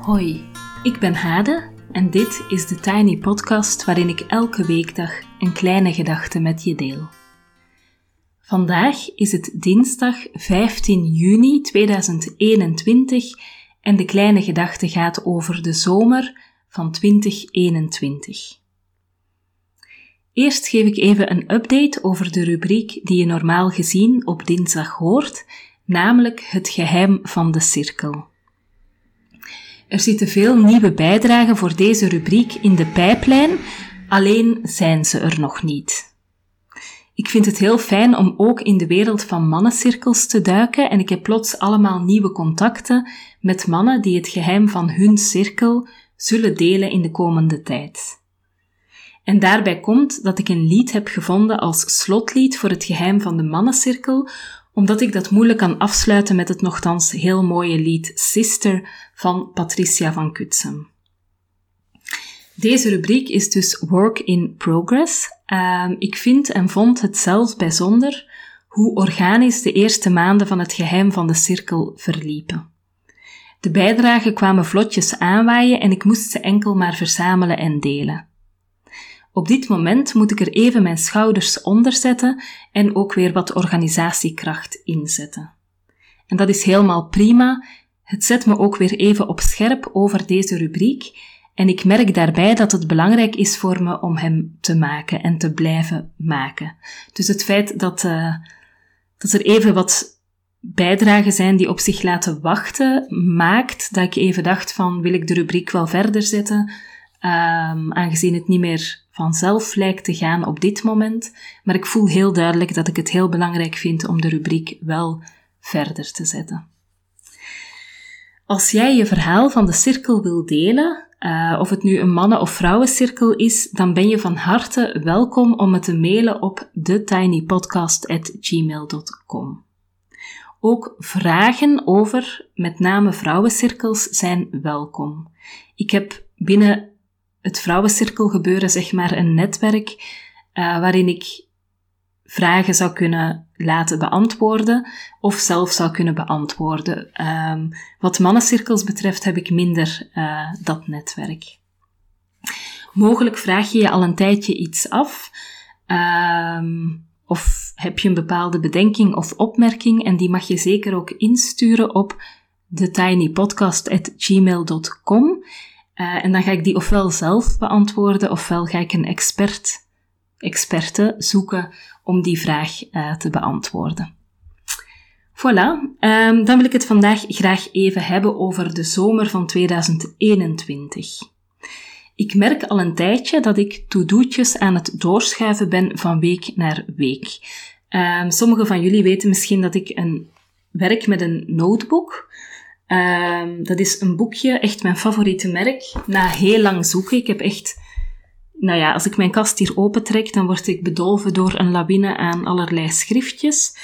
Hoi, ik ben Hade en dit is de Tiny Podcast waarin ik elke weekdag een kleine gedachte met je deel. Vandaag is het dinsdag 15 juni 2021 en de kleine gedachte gaat over de zomer van 2021. Eerst geef ik even een update over de rubriek die je normaal gezien op dinsdag hoort, namelijk het geheim van de cirkel. Er zitten veel nieuwe bijdragen voor deze rubriek in de pijplijn, alleen zijn ze er nog niet. Ik vind het heel fijn om ook in de wereld van mannencirkels te duiken en ik heb plots allemaal nieuwe contacten met mannen die het geheim van hun cirkel zullen delen in de komende tijd. En daarbij komt dat ik een lied heb gevonden als slotlied voor het geheim van de mannencirkel, omdat ik dat moeilijk kan afsluiten met het nogthans heel mooie lied Sister van Patricia van Kutsem. Deze rubriek is dus Work in Progress. Uh, ik vind en vond het zelf bijzonder hoe organisch de eerste maanden van het geheim van de cirkel verliepen. De bijdragen kwamen vlotjes aanwaaien en ik moest ze enkel maar verzamelen en delen. Op dit moment moet ik er even mijn schouders onder zetten en ook weer wat organisatiekracht inzetten. En dat is helemaal prima. Het zet me ook weer even op scherp over deze rubriek en ik merk daarbij dat het belangrijk is voor me om hem te maken en te blijven maken. Dus het feit dat, uh, dat er even wat bijdragen zijn die op zich laten wachten, maakt dat ik even dacht van wil ik de rubriek wel verder zetten, um, aangezien het niet meer vanzelf lijkt te gaan op dit moment, maar ik voel heel duidelijk dat ik het heel belangrijk vind om de rubriek wel verder te zetten. Als jij je verhaal van de cirkel wil delen, uh, of het nu een mannen- of vrouwencirkel is, dan ben je van harte welkom om het te mailen op thetinypodcast.gmail.com. Ook vragen over met name vrouwencirkels zijn welkom. Ik heb binnen het vrouwencirkel gebeuren, zeg maar, een netwerk uh, waarin ik vragen zou kunnen laten beantwoorden of zelf zou kunnen beantwoorden. Um, wat mannencirkels betreft heb ik minder uh, dat netwerk. Mogelijk vraag je je al een tijdje iets af. Um, of heb je een bepaalde bedenking of opmerking en die mag je zeker ook insturen op thetinypodcast.gmail.com. Uh, en dan ga ik die ofwel zelf beantwoorden, ofwel ga ik een expert, experte zoeken om die vraag uh, te beantwoorden. Voilà, um, dan wil ik het vandaag graag even hebben over de zomer van 2021. Ik merk al een tijdje dat ik to-do'tjes aan het doorschuiven ben van week naar week. Um, Sommigen van jullie weten misschien dat ik een werk met een notebook. Um, dat is een boekje, echt mijn favoriete merk. Na heel lang zoeken, ik heb echt... Nou ja, als ik mijn kast hier opentrek, dan word ik bedolven door een lawine aan allerlei schriftjes.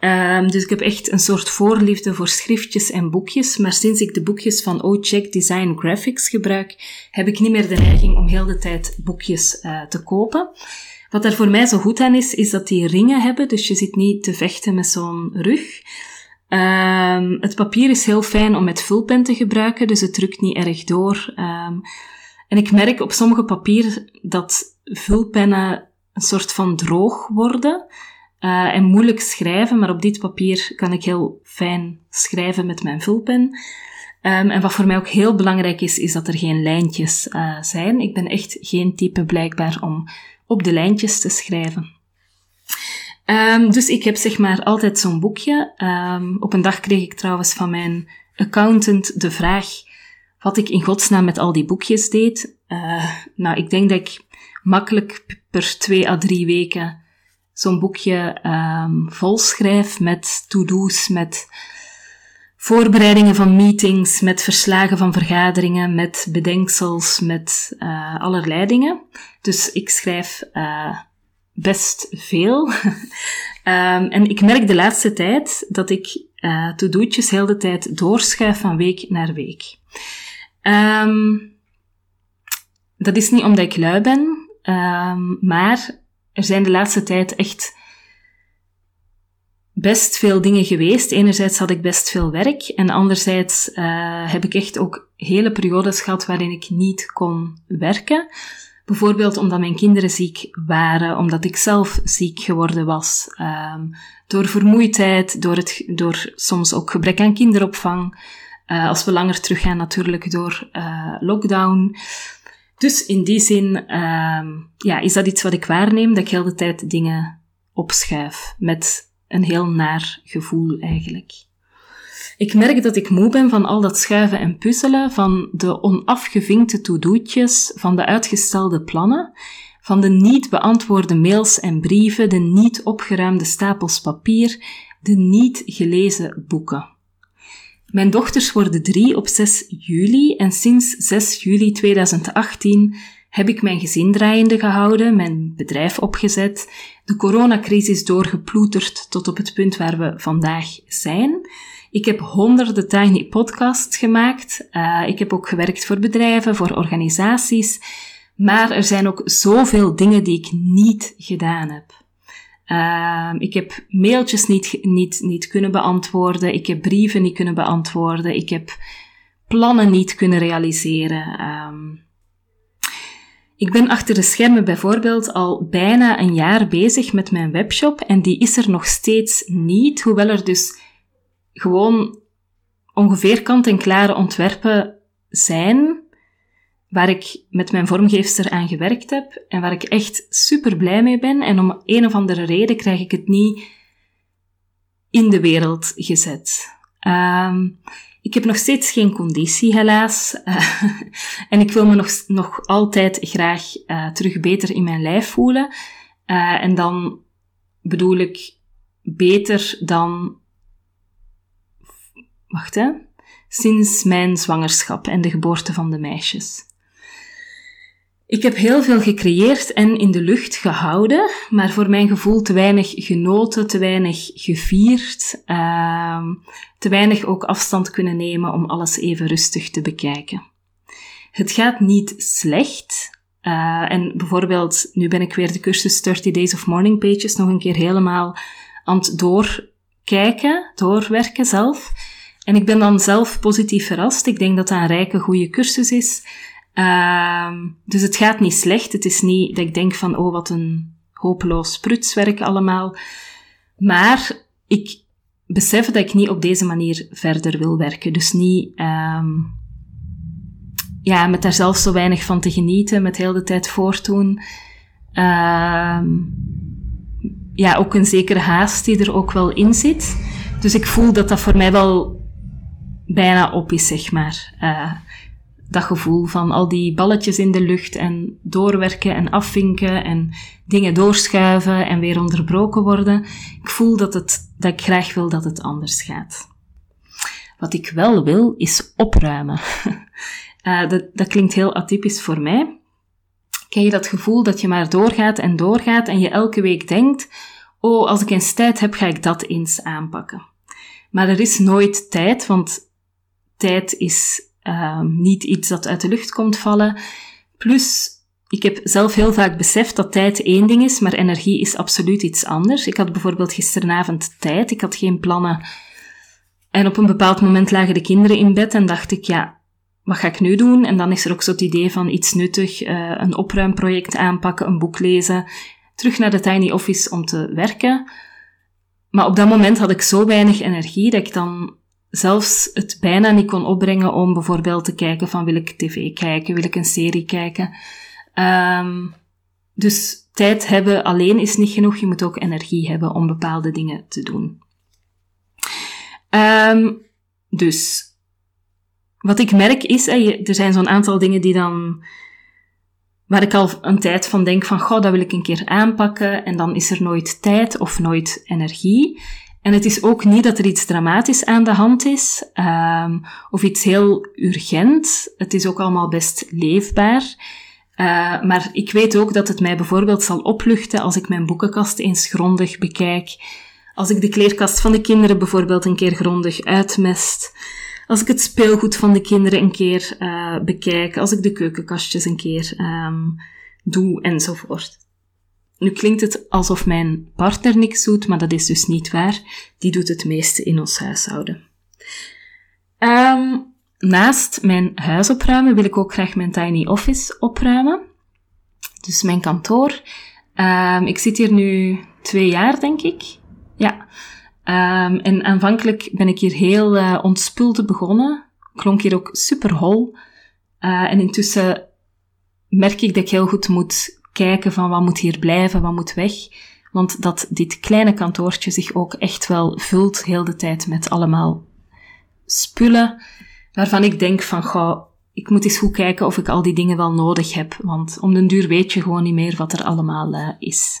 Um, dus ik heb echt een soort voorliefde voor schriftjes en boekjes. Maar sinds ik de boekjes van Oh Check Design Graphics gebruik, heb ik niet meer de neiging om heel de tijd boekjes uh, te kopen. Wat er voor mij zo goed aan is, is dat die ringen hebben. Dus je zit niet te vechten met zo'n rug. Um, het papier is heel fijn om met vulpen te gebruiken, dus het drukt niet erg door. Um, en ik merk op sommige papier dat vulpennen een soort van droog worden uh, en moeilijk schrijven, maar op dit papier kan ik heel fijn schrijven met mijn vulpen. Um, en wat voor mij ook heel belangrijk is, is dat er geen lijntjes uh, zijn. Ik ben echt geen type blijkbaar om op de lijntjes te schrijven. Um, dus ik heb zeg maar altijd zo'n boekje. Um, op een dag kreeg ik trouwens van mijn accountant de vraag wat ik in godsnaam met al die boekjes deed. Uh, nou, ik denk dat ik makkelijk per twee à drie weken zo'n boekje um, vol schrijf met to-do's, met voorbereidingen van meetings, met verslagen van vergaderingen, met bedenksels, met uh, allerlei dingen. Dus ik schrijf uh, best veel. um, en ik merk de laatste tijd dat ik uh, to-do'tjes heel de tijd doorschuif van week naar week. Um, dat is niet omdat ik lui ben, um, maar er zijn de laatste tijd echt best veel dingen geweest. Enerzijds had ik best veel werk en anderzijds uh, heb ik echt ook hele periodes gehad waarin ik niet kon werken. Bijvoorbeeld omdat mijn kinderen ziek waren, omdat ik zelf ziek geworden was, um, door vermoeidheid, door, het, door soms ook gebrek aan kinderopvang. Uh, als we langer teruggaan natuurlijk door uh, lockdown. Dus in die zin um, ja, is dat iets wat ik waarneem, dat ik heel de tijd dingen opschuif. Met een heel naar gevoel eigenlijk. Ik merk dat ik moe ben van al dat schuiven en puzzelen, van de onafgevinkte to-do'tjes, van de uitgestelde plannen, van de niet beantwoorde mails en brieven, de niet opgeruimde stapels papier, de niet gelezen boeken. Mijn dochters worden drie op 6 juli en sinds 6 juli 2018 heb ik mijn gezin draaiende gehouden, mijn bedrijf opgezet, de coronacrisis doorgeploeterd tot op het punt waar we vandaag zijn. Ik heb honderden tiny podcasts gemaakt. Uh, ik heb ook gewerkt voor bedrijven, voor organisaties. Maar er zijn ook zoveel dingen die ik niet gedaan heb. Uh, ik heb mailtjes niet, niet, niet kunnen beantwoorden. Ik heb brieven niet kunnen beantwoorden. Ik heb plannen niet kunnen realiseren. Um, ik ben achter de schermen bijvoorbeeld al bijna een jaar bezig met mijn webshop en die is er nog steeds niet, hoewel er dus gewoon ongeveer kant-en-klare ontwerpen zijn waar ik met mijn vormgeefster aan gewerkt heb en waar ik echt super blij mee ben. En om een of andere reden krijg ik het niet in de wereld gezet. Um, ik heb nog steeds geen conditie, helaas. Uh, en ik wil me nog, nog altijd graag uh, terug beter in mijn lijf voelen. Uh, en dan bedoel ik beter dan wacht hè, sinds mijn zwangerschap en de geboorte van de meisjes. Ik heb heel veel gecreëerd en in de lucht gehouden, maar voor mijn gevoel te weinig genoten, te weinig gevierd, uh, te weinig ook afstand kunnen nemen om alles even rustig te bekijken. Het gaat niet slecht. Uh, en bijvoorbeeld, nu ben ik weer de cursus 30 Days of Morning Pages nog een keer helemaal aan het doorkijken, doorwerken zelf. En ik ben dan zelf positief verrast. Ik denk dat dat een rijke, goede cursus is. Uh, dus het gaat niet slecht. Het is niet dat ik denk van, oh, wat een hopeloos prutswerk allemaal. Maar ik besef dat ik niet op deze manier verder wil werken. Dus niet, um, ja, met daar zelf zo weinig van te genieten, met heel de tijd voortdoen. Uh, ja, ook een zekere haast die er ook wel in zit. Dus ik voel dat dat voor mij wel bijna op is, zeg maar. Uh, dat gevoel van al die balletjes in de lucht en doorwerken en afvinken en dingen doorschuiven en weer onderbroken worden. Ik voel dat, het, dat ik graag wil dat het anders gaat. Wat ik wel wil, is opruimen. Uh, dat, dat klinkt heel atypisch voor mij. Ken je dat gevoel dat je maar doorgaat en doorgaat en je elke week denkt, oh, als ik eens tijd heb, ga ik dat eens aanpakken. Maar er is nooit tijd, want tijd is um, niet iets dat uit de lucht komt vallen. Plus, ik heb zelf heel vaak beseft dat tijd één ding is, maar energie is absoluut iets anders. Ik had bijvoorbeeld gisteravond tijd, ik had geen plannen. En op een bepaald moment lagen de kinderen in bed en dacht ik, ja, wat ga ik nu doen? En dan is er ook zo het idee van iets nuttig, uh, een opruimproject aanpakken, een boek lezen, terug naar de tiny office om te werken. Maar op dat moment had ik zo weinig energie dat ik dan zelfs het bijna niet kon opbrengen om bijvoorbeeld te kijken van wil ik tv kijken, wil ik een serie kijken. Um, dus tijd hebben alleen is niet genoeg, je moet ook energie hebben om bepaalde dingen te doen. Um, dus, wat ik merk is, er zijn zo'n aantal dingen die dan, waar ik al een tijd van denk van, goh, dat wil ik een keer aanpakken, en dan is er nooit tijd of nooit energie. En het is ook niet dat er iets dramatisch aan de hand is, um, of iets heel urgent. Het is ook allemaal best leefbaar. Uh, maar ik weet ook dat het mij bijvoorbeeld zal opluchten als ik mijn boekenkast eens grondig bekijk. Als ik de kleerkast van de kinderen bijvoorbeeld een keer grondig uitmest. Als ik het speelgoed van de kinderen een keer uh, bekijk. Als ik de keukenkastjes een keer um, doe enzovoort. Nu klinkt het alsof mijn partner niks doet, maar dat is dus niet waar. Die doet het meeste in ons huishouden. Um, naast mijn huis opruimen wil ik ook graag mijn tiny office opruimen. Dus mijn kantoor. Um, ik zit hier nu twee jaar, denk ik. Ja. Um, en aanvankelijk ben ik hier heel uh, ontspuld begonnen. Klonk hier ook super hol. Uh, en intussen merk ik dat ik heel goed moet kijken van wat moet hier blijven, wat moet weg. Want dat dit kleine kantoortje zich ook echt wel vult heel de tijd met allemaal spullen waarvan ik denk van, goh, ik moet eens goed kijken of ik al die dingen wel nodig heb. Want om den duur weet je gewoon niet meer wat er allemaal uh, is.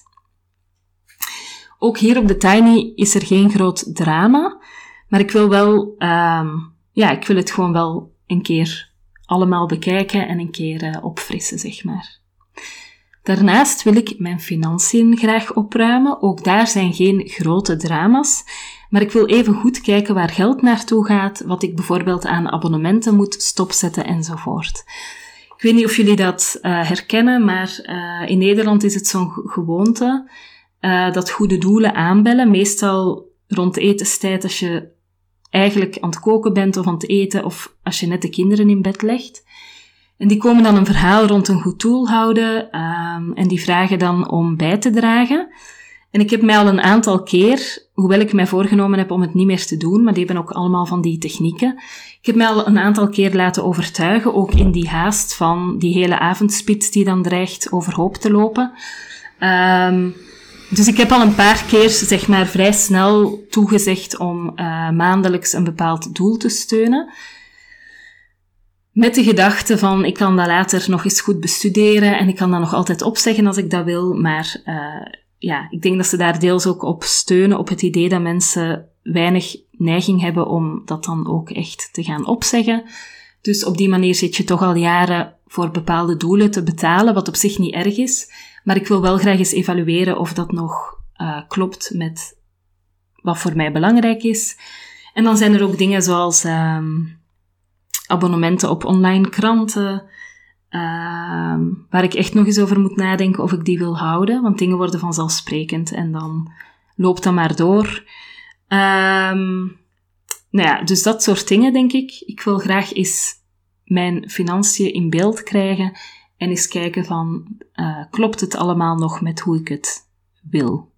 Ook hier op de Tiny is er geen groot drama. Maar ik wil wel, um, ja, ik wil het gewoon wel een keer allemaal bekijken en een keer uh, opfrissen, zeg maar. Daarnaast wil ik mijn financiën graag opruimen. Ook daar zijn geen grote drama's. Maar ik wil even goed kijken waar geld naartoe gaat, wat ik bijvoorbeeld aan abonnementen moet stopzetten enzovoort. Ik weet niet of jullie dat uh, herkennen, maar uh, in Nederland is het zo'n gewoonte uh, dat goede doelen aanbellen. Meestal rond etenstijd als je eigenlijk aan het koken bent of aan het eten of als je net de kinderen in bed legt. En die komen dan een verhaal rond een goed doel houden um, en die vragen dan om bij te dragen. En ik heb mij al een aantal keer, hoewel ik mij voorgenomen heb om het niet meer te doen, maar die hebben ook allemaal van die technieken. Ik heb mij al een aantal keer laten overtuigen, ook in die haast van die hele avondspits die dan dreigt overhoop te lopen. Um, dus ik heb al een paar keer, zeg maar, vrij snel toegezegd om uh, maandelijks een bepaald doel te steunen. Met de gedachte van, ik kan dat later nog eens goed bestuderen en ik kan dat nog altijd opzeggen als ik dat wil, maar uh, ja, ik denk dat ze daar deels ook op steunen, op het idee dat mensen weinig neiging hebben om dat dan ook echt te gaan opzeggen. Dus op die manier zit je toch al jaren voor bepaalde doelen te betalen, wat op zich niet erg is. Maar ik wil wel graag eens evalueren of dat nog uh, klopt met wat voor mij belangrijk is. En dan zijn er ook dingen zoals um, abonnementen op online kranten, Ehm, waar ik echt nog eens over moet nadenken of ik die wil houden. Want dingen worden vanzelfsprekend en dan loopt dat maar door. Um, nou ja, dus dat soort dingen denk ik. Ik wil graag eens mijn financiën in beeld krijgen en eens kijken van, uh, klopt het allemaal nog met hoe ik het wil?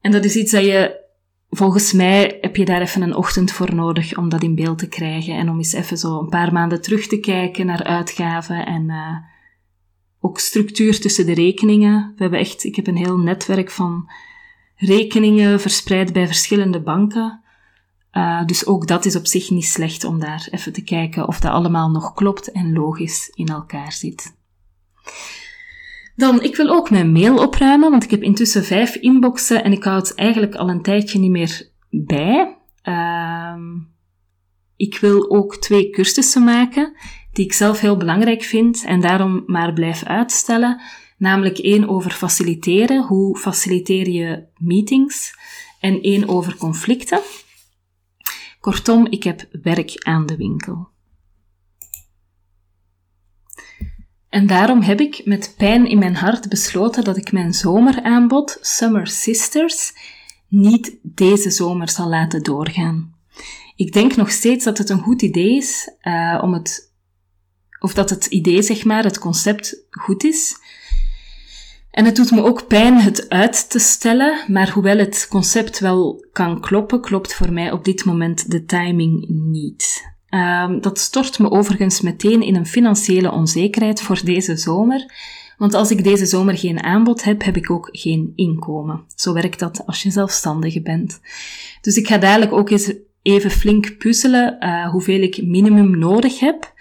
En dat is iets dat je volgens mij heb je daar even een ochtend voor nodig om dat in beeld te krijgen en om eens even zo een paar maanden terug te kijken naar uitgaven en uh, ook structuur tussen de rekeningen. We hebben echt, ik heb een heel netwerk van rekeningen verspreid bij verschillende banken. Uh, dus ook dat is op zich niet slecht om daar even te kijken of dat allemaal nog klopt en logisch in elkaar zit. Dan, ik wil ook mijn mail opruimen, want ik heb intussen vijf inboxen en ik houd eigenlijk al een tijdje niet meer bij. Uh, ik wil ook twee cursussen maken, die ik zelf heel belangrijk vind en daarom maar blijf uitstellen. Namelijk één over faciliteren, hoe faciliteer je meetings, en één over conflicten. Kortom, ik heb werk aan de winkel. En daarom heb ik met pijn in mijn hart besloten dat ik mijn zomeraanbod, Summer Sisters, niet deze zomer zal laten doorgaan. Ik denk nog steeds dat het een goed idee is uh, om het, of dat het idee, zeg maar, het concept goed is. En het doet me ook pijn het uit te stellen, maar hoewel het concept wel kan kloppen, klopt voor mij op dit moment de timing niet. Um, dat stort me overigens meteen in een financiële onzekerheid voor deze zomer. Want als ik deze zomer geen aanbod heb, heb ik ook geen inkomen. Zo werkt dat als je zelfstandige bent. Dus ik ga dadelijk ook eens even flink puzzelen uh, hoeveel ik minimum nodig heb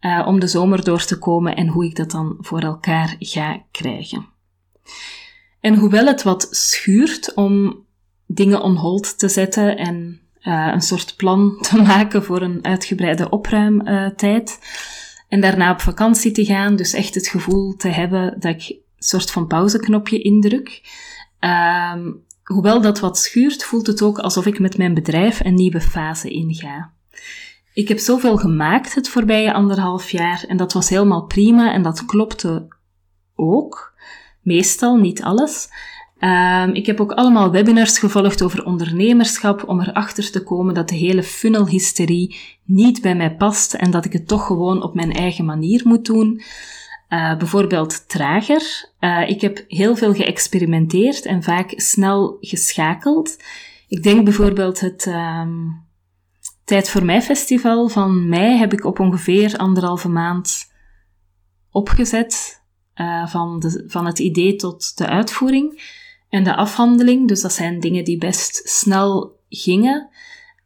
uh, om de zomer door te komen en hoe ik dat dan voor elkaar ga krijgen. En hoewel het wat schuurt om dingen on hold te zetten en uh, een soort plan te maken voor een uitgebreide opruimtijd. en daarna op vakantie te gaan. Dus echt het gevoel te hebben dat ik een soort van pauzeknopje indruk. Um, hoewel dat wat schuurt, voelt het ook alsof ik met mijn bedrijf een nieuwe fase inga. Ik heb zoveel gemaakt het voorbije anderhalf jaar en dat was helemaal prima en dat klopte ook. Meestal, niet alles. Um, ik heb ook allemaal webinars gevolgd over ondernemerschap om erachter te komen dat de hele funnelhysterie niet bij mij past en dat ik het toch gewoon op mijn eigen manier moet doen. Uh, bijvoorbeeld trager. Uh, ik heb heel veel geëxperimenteerd en vaak snel geschakeld. Ik denk bijvoorbeeld het um, Tijd voor mij festival van mei heb ik op ongeveer anderhalve maand opgezet. Uh, van, de, van het idee tot de uitvoering en de afhandeling. Dus dat zijn dingen die best snel gingen.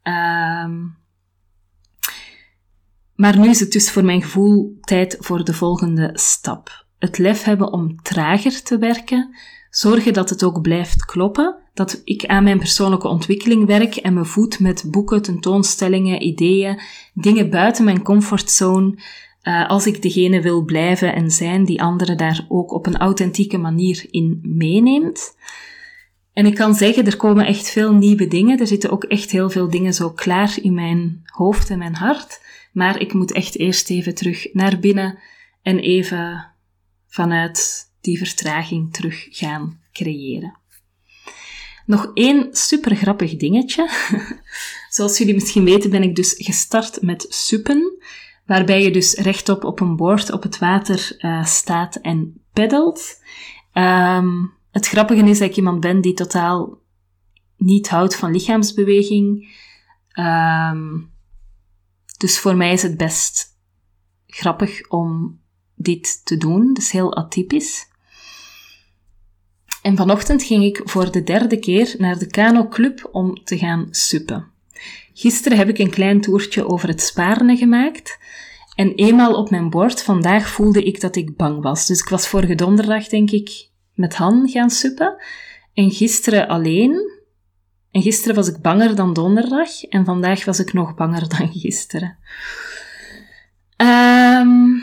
Um, maar nu is het dus voor mijn gevoel tijd voor de volgende stap. Het lef hebben om trager te werken, zorgen dat het ook blijft kloppen, dat ik aan mijn persoonlijke ontwikkeling werk en me voed met boeken, tentoonstellingen, ideeën, dingen buiten mijn comfortzone, uh, als ik degene wil blijven en zijn die anderen daar ook op een authentieke manier in meeneemt. En ik kan zeggen, er komen echt veel nieuwe dingen. Er zitten ook echt heel veel dingen zo klaar in mijn hoofd en mijn hart. Maar ik moet echt eerst even terug naar binnen en even vanuit die vertraging terug gaan creëren. Nog één super grappig dingetje. Zoals jullie misschien weten ben ik dus gestart met suppen, waarbij je dus rechtop op een boord op het water uh, staat en peddelt. Um, het grappige is dat ik iemand ben die totaal niet houdt van lichaamsbeweging. Um, dus voor mij is het best grappig om dit te doen. Dat is heel atypisch. En vanochtend ging ik voor de derde keer naar de Kano Club om te gaan suppen. Gisteren heb ik een klein toertje over het Spaarne gemaakt. En eenmaal op mijn bord vandaag voelde ik dat ik bang was. Dus ik was vorige donderdag, denk ik, met Han gaan suppen. En gisteren alleen. En gisteren was ik banger dan donderdag. En vandaag was ik nog banger dan gisteren. Um,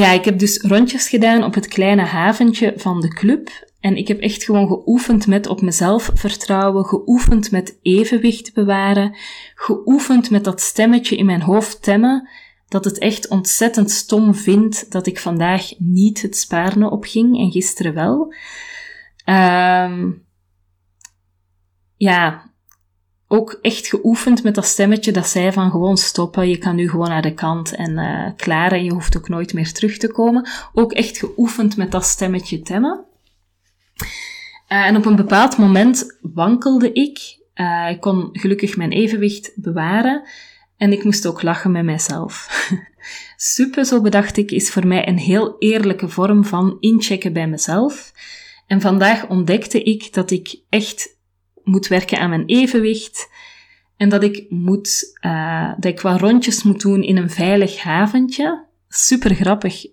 ja, ik heb dus rondjes gedaan op het kleine haventje van de club. En ik heb echt gewoon geoefend met op mezelf vertrouwen, geoefend met evenwicht bewaren, geoefend met dat stemmetje in mijn hoofd temmen, dat het echt ontzettend stom vindt dat ik vandaag niet het spaarne opging en gisteren wel. Um, ja, ook echt geoefend met dat stemmetje dat zei van gewoon stoppen, je kan nu gewoon naar de kant en uh, klaar en je hoeft ook nooit meer terug te komen. Ook echt geoefend met dat stemmetje temmen. Uh, en op een bepaald moment wankelde ik. Uh, ik kon gelukkig mijn evenwicht bewaren en ik moest ook lachen met mijzelf. Suppen, zo bedacht ik, is voor mij een heel eerlijke vorm van inchecken bij mezelf. En vandaag ontdekte ik dat ik echt moet werken aan mijn evenwicht. En dat ik moet, uh, dat ik wat rondjes moet doen in een veilig haventje. Super grappig.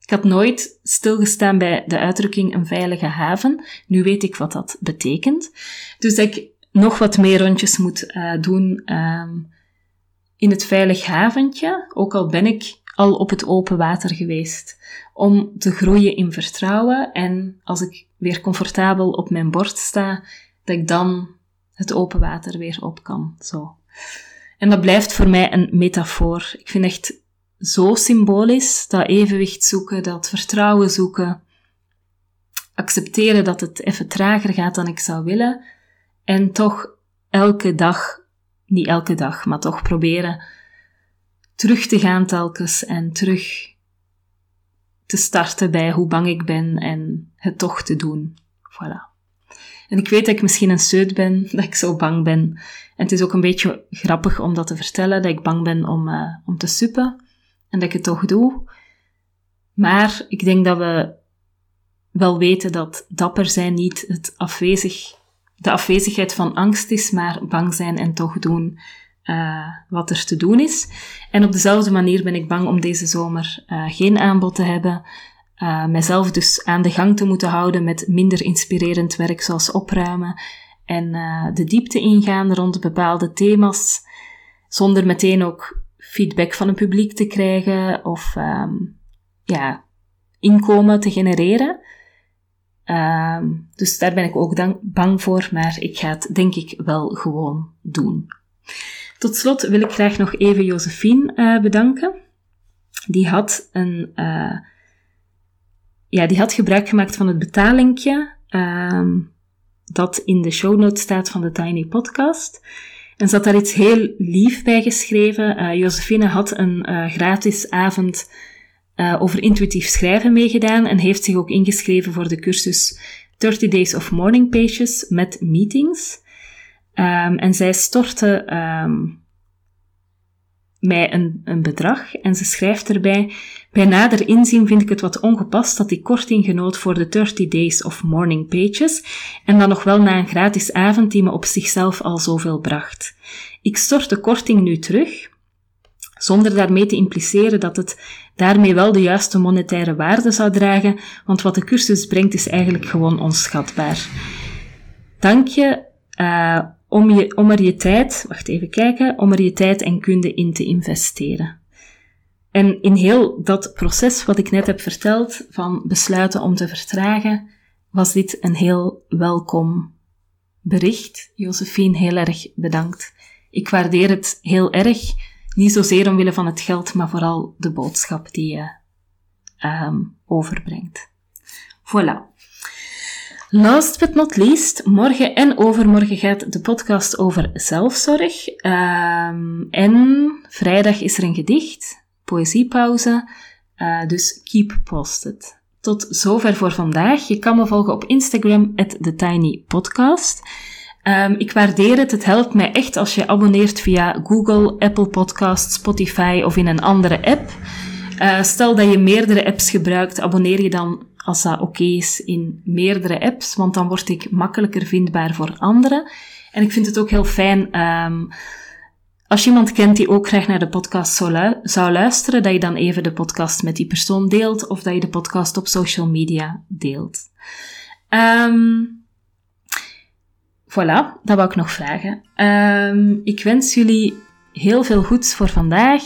Ik had nooit stilgestaan bij de uitdrukking een veilige haven. Nu weet ik wat dat betekent. Dus dat ik nog wat meer rondjes moet uh, doen um, in het veilig haventje. Ook al ben ik al op het open water geweest. Om te groeien in vertrouwen. En als ik weer comfortabel op mijn bord sta, dat ik dan het open water weer op kan. Zo. En dat blijft voor mij een metafoor. Ik vind echt zo symbolisch dat evenwicht zoeken, dat vertrouwen zoeken, accepteren dat het even trager gaat dan ik zou willen en toch elke dag, niet elke dag, maar toch proberen terug te gaan telkens en terug te starten bij hoe bang ik ben en het toch te doen. Voilà. En ik weet dat ik misschien een seut ben, dat ik zo bang ben. En het is ook een beetje grappig om dat te vertellen, dat ik bang ben om, uh, om te suppen. En dat ik het toch doe. Maar ik denk dat we wel weten dat dapper zijn niet het afwezig, de afwezigheid van angst is, maar bang zijn en toch doen uh, wat er te doen is. En op dezelfde manier ben ik bang om deze zomer uh, geen aanbod te hebben, uh, mijzelf dus aan de gang te moeten houden met minder inspirerend werk zoals opruimen en uh, de diepte ingaan rond bepaalde thema's, zonder meteen ook feedback van het publiek te krijgen of um, ja, inkomen te genereren. Um, dus daar ben ik ook dan bang voor, maar ik ga het denk ik wel gewoon doen. Tot slot wil ik graag nog even Josephine uh, bedanken. Die had een ja, die had gebruik gemaakt van het betalingje ehm, dat in de show notes staat van de Tiny Podcast. En ze had daar iets heel lief bij geschreven. Uh, Josephine had een uh, gratis avond uh, over intuïtief schrijven meegedaan en heeft zich ook ingeschreven voor de cursus 30 Days of Morning Pages met meetings. Um, en zij stortte um, mij een, een bedrag en ze schrijft erbij: Bij nader inzien vind ik het wat ongepast dat ik korting genoot voor de 30 Days of Morning Pages en dan nog wel na een gratis avond die me op zichzelf al zoveel bracht. Ik stort de korting nu terug, zonder daarmee te impliceren dat het daarmee wel de juiste monetaire waarde zou dragen, want wat de cursus brengt is eigenlijk gewoon onschatbaar. Dank je uh, om, er je tijd, wacht even kijken, om er je tijd en kunde in te investeren. En in heel dat proces wat ik net heb verteld, van besluiten om te vertragen, was dit een heel welkom bericht. Josephine, heel erg bedankt. Ik waardeer het heel erg, niet zozeer omwille van het geld, maar vooral de boodschap die je um, overbrengt. Voilà. Last but not least, morgen en overmorgen gaat de podcast over zelfzorg. Um, en vrijdag is er een gedicht, poëziepauze. Uh, dus keep posted. Tot zover voor vandaag. Je kan me volgen op Instagram, TheTinyPodcast. Um, ik waardeer het. Het helpt mij echt als je abonneert via Google, Apple Podcasts, Spotify of in een andere app. Uh, stel dat je meerdere apps gebruikt, abonneer je dan als dat oké is in meerdere apps, want dan word ik makkelijker vindbaar voor anderen. En ik vind het ook heel fijn um, als je iemand kent die ook graag naar de podcast zou, luisteren, dat je dan even de podcast met die persoon deelt of dat je de podcast op social media deelt. Um, voilà, dat wou ik nog vragen. Um, ik wens jullie heel veel goeds voor vandaag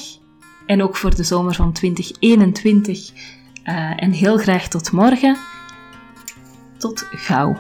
en ook voor de zomer van 2021. Uh, en heel graag tot morgen. Tot gauw.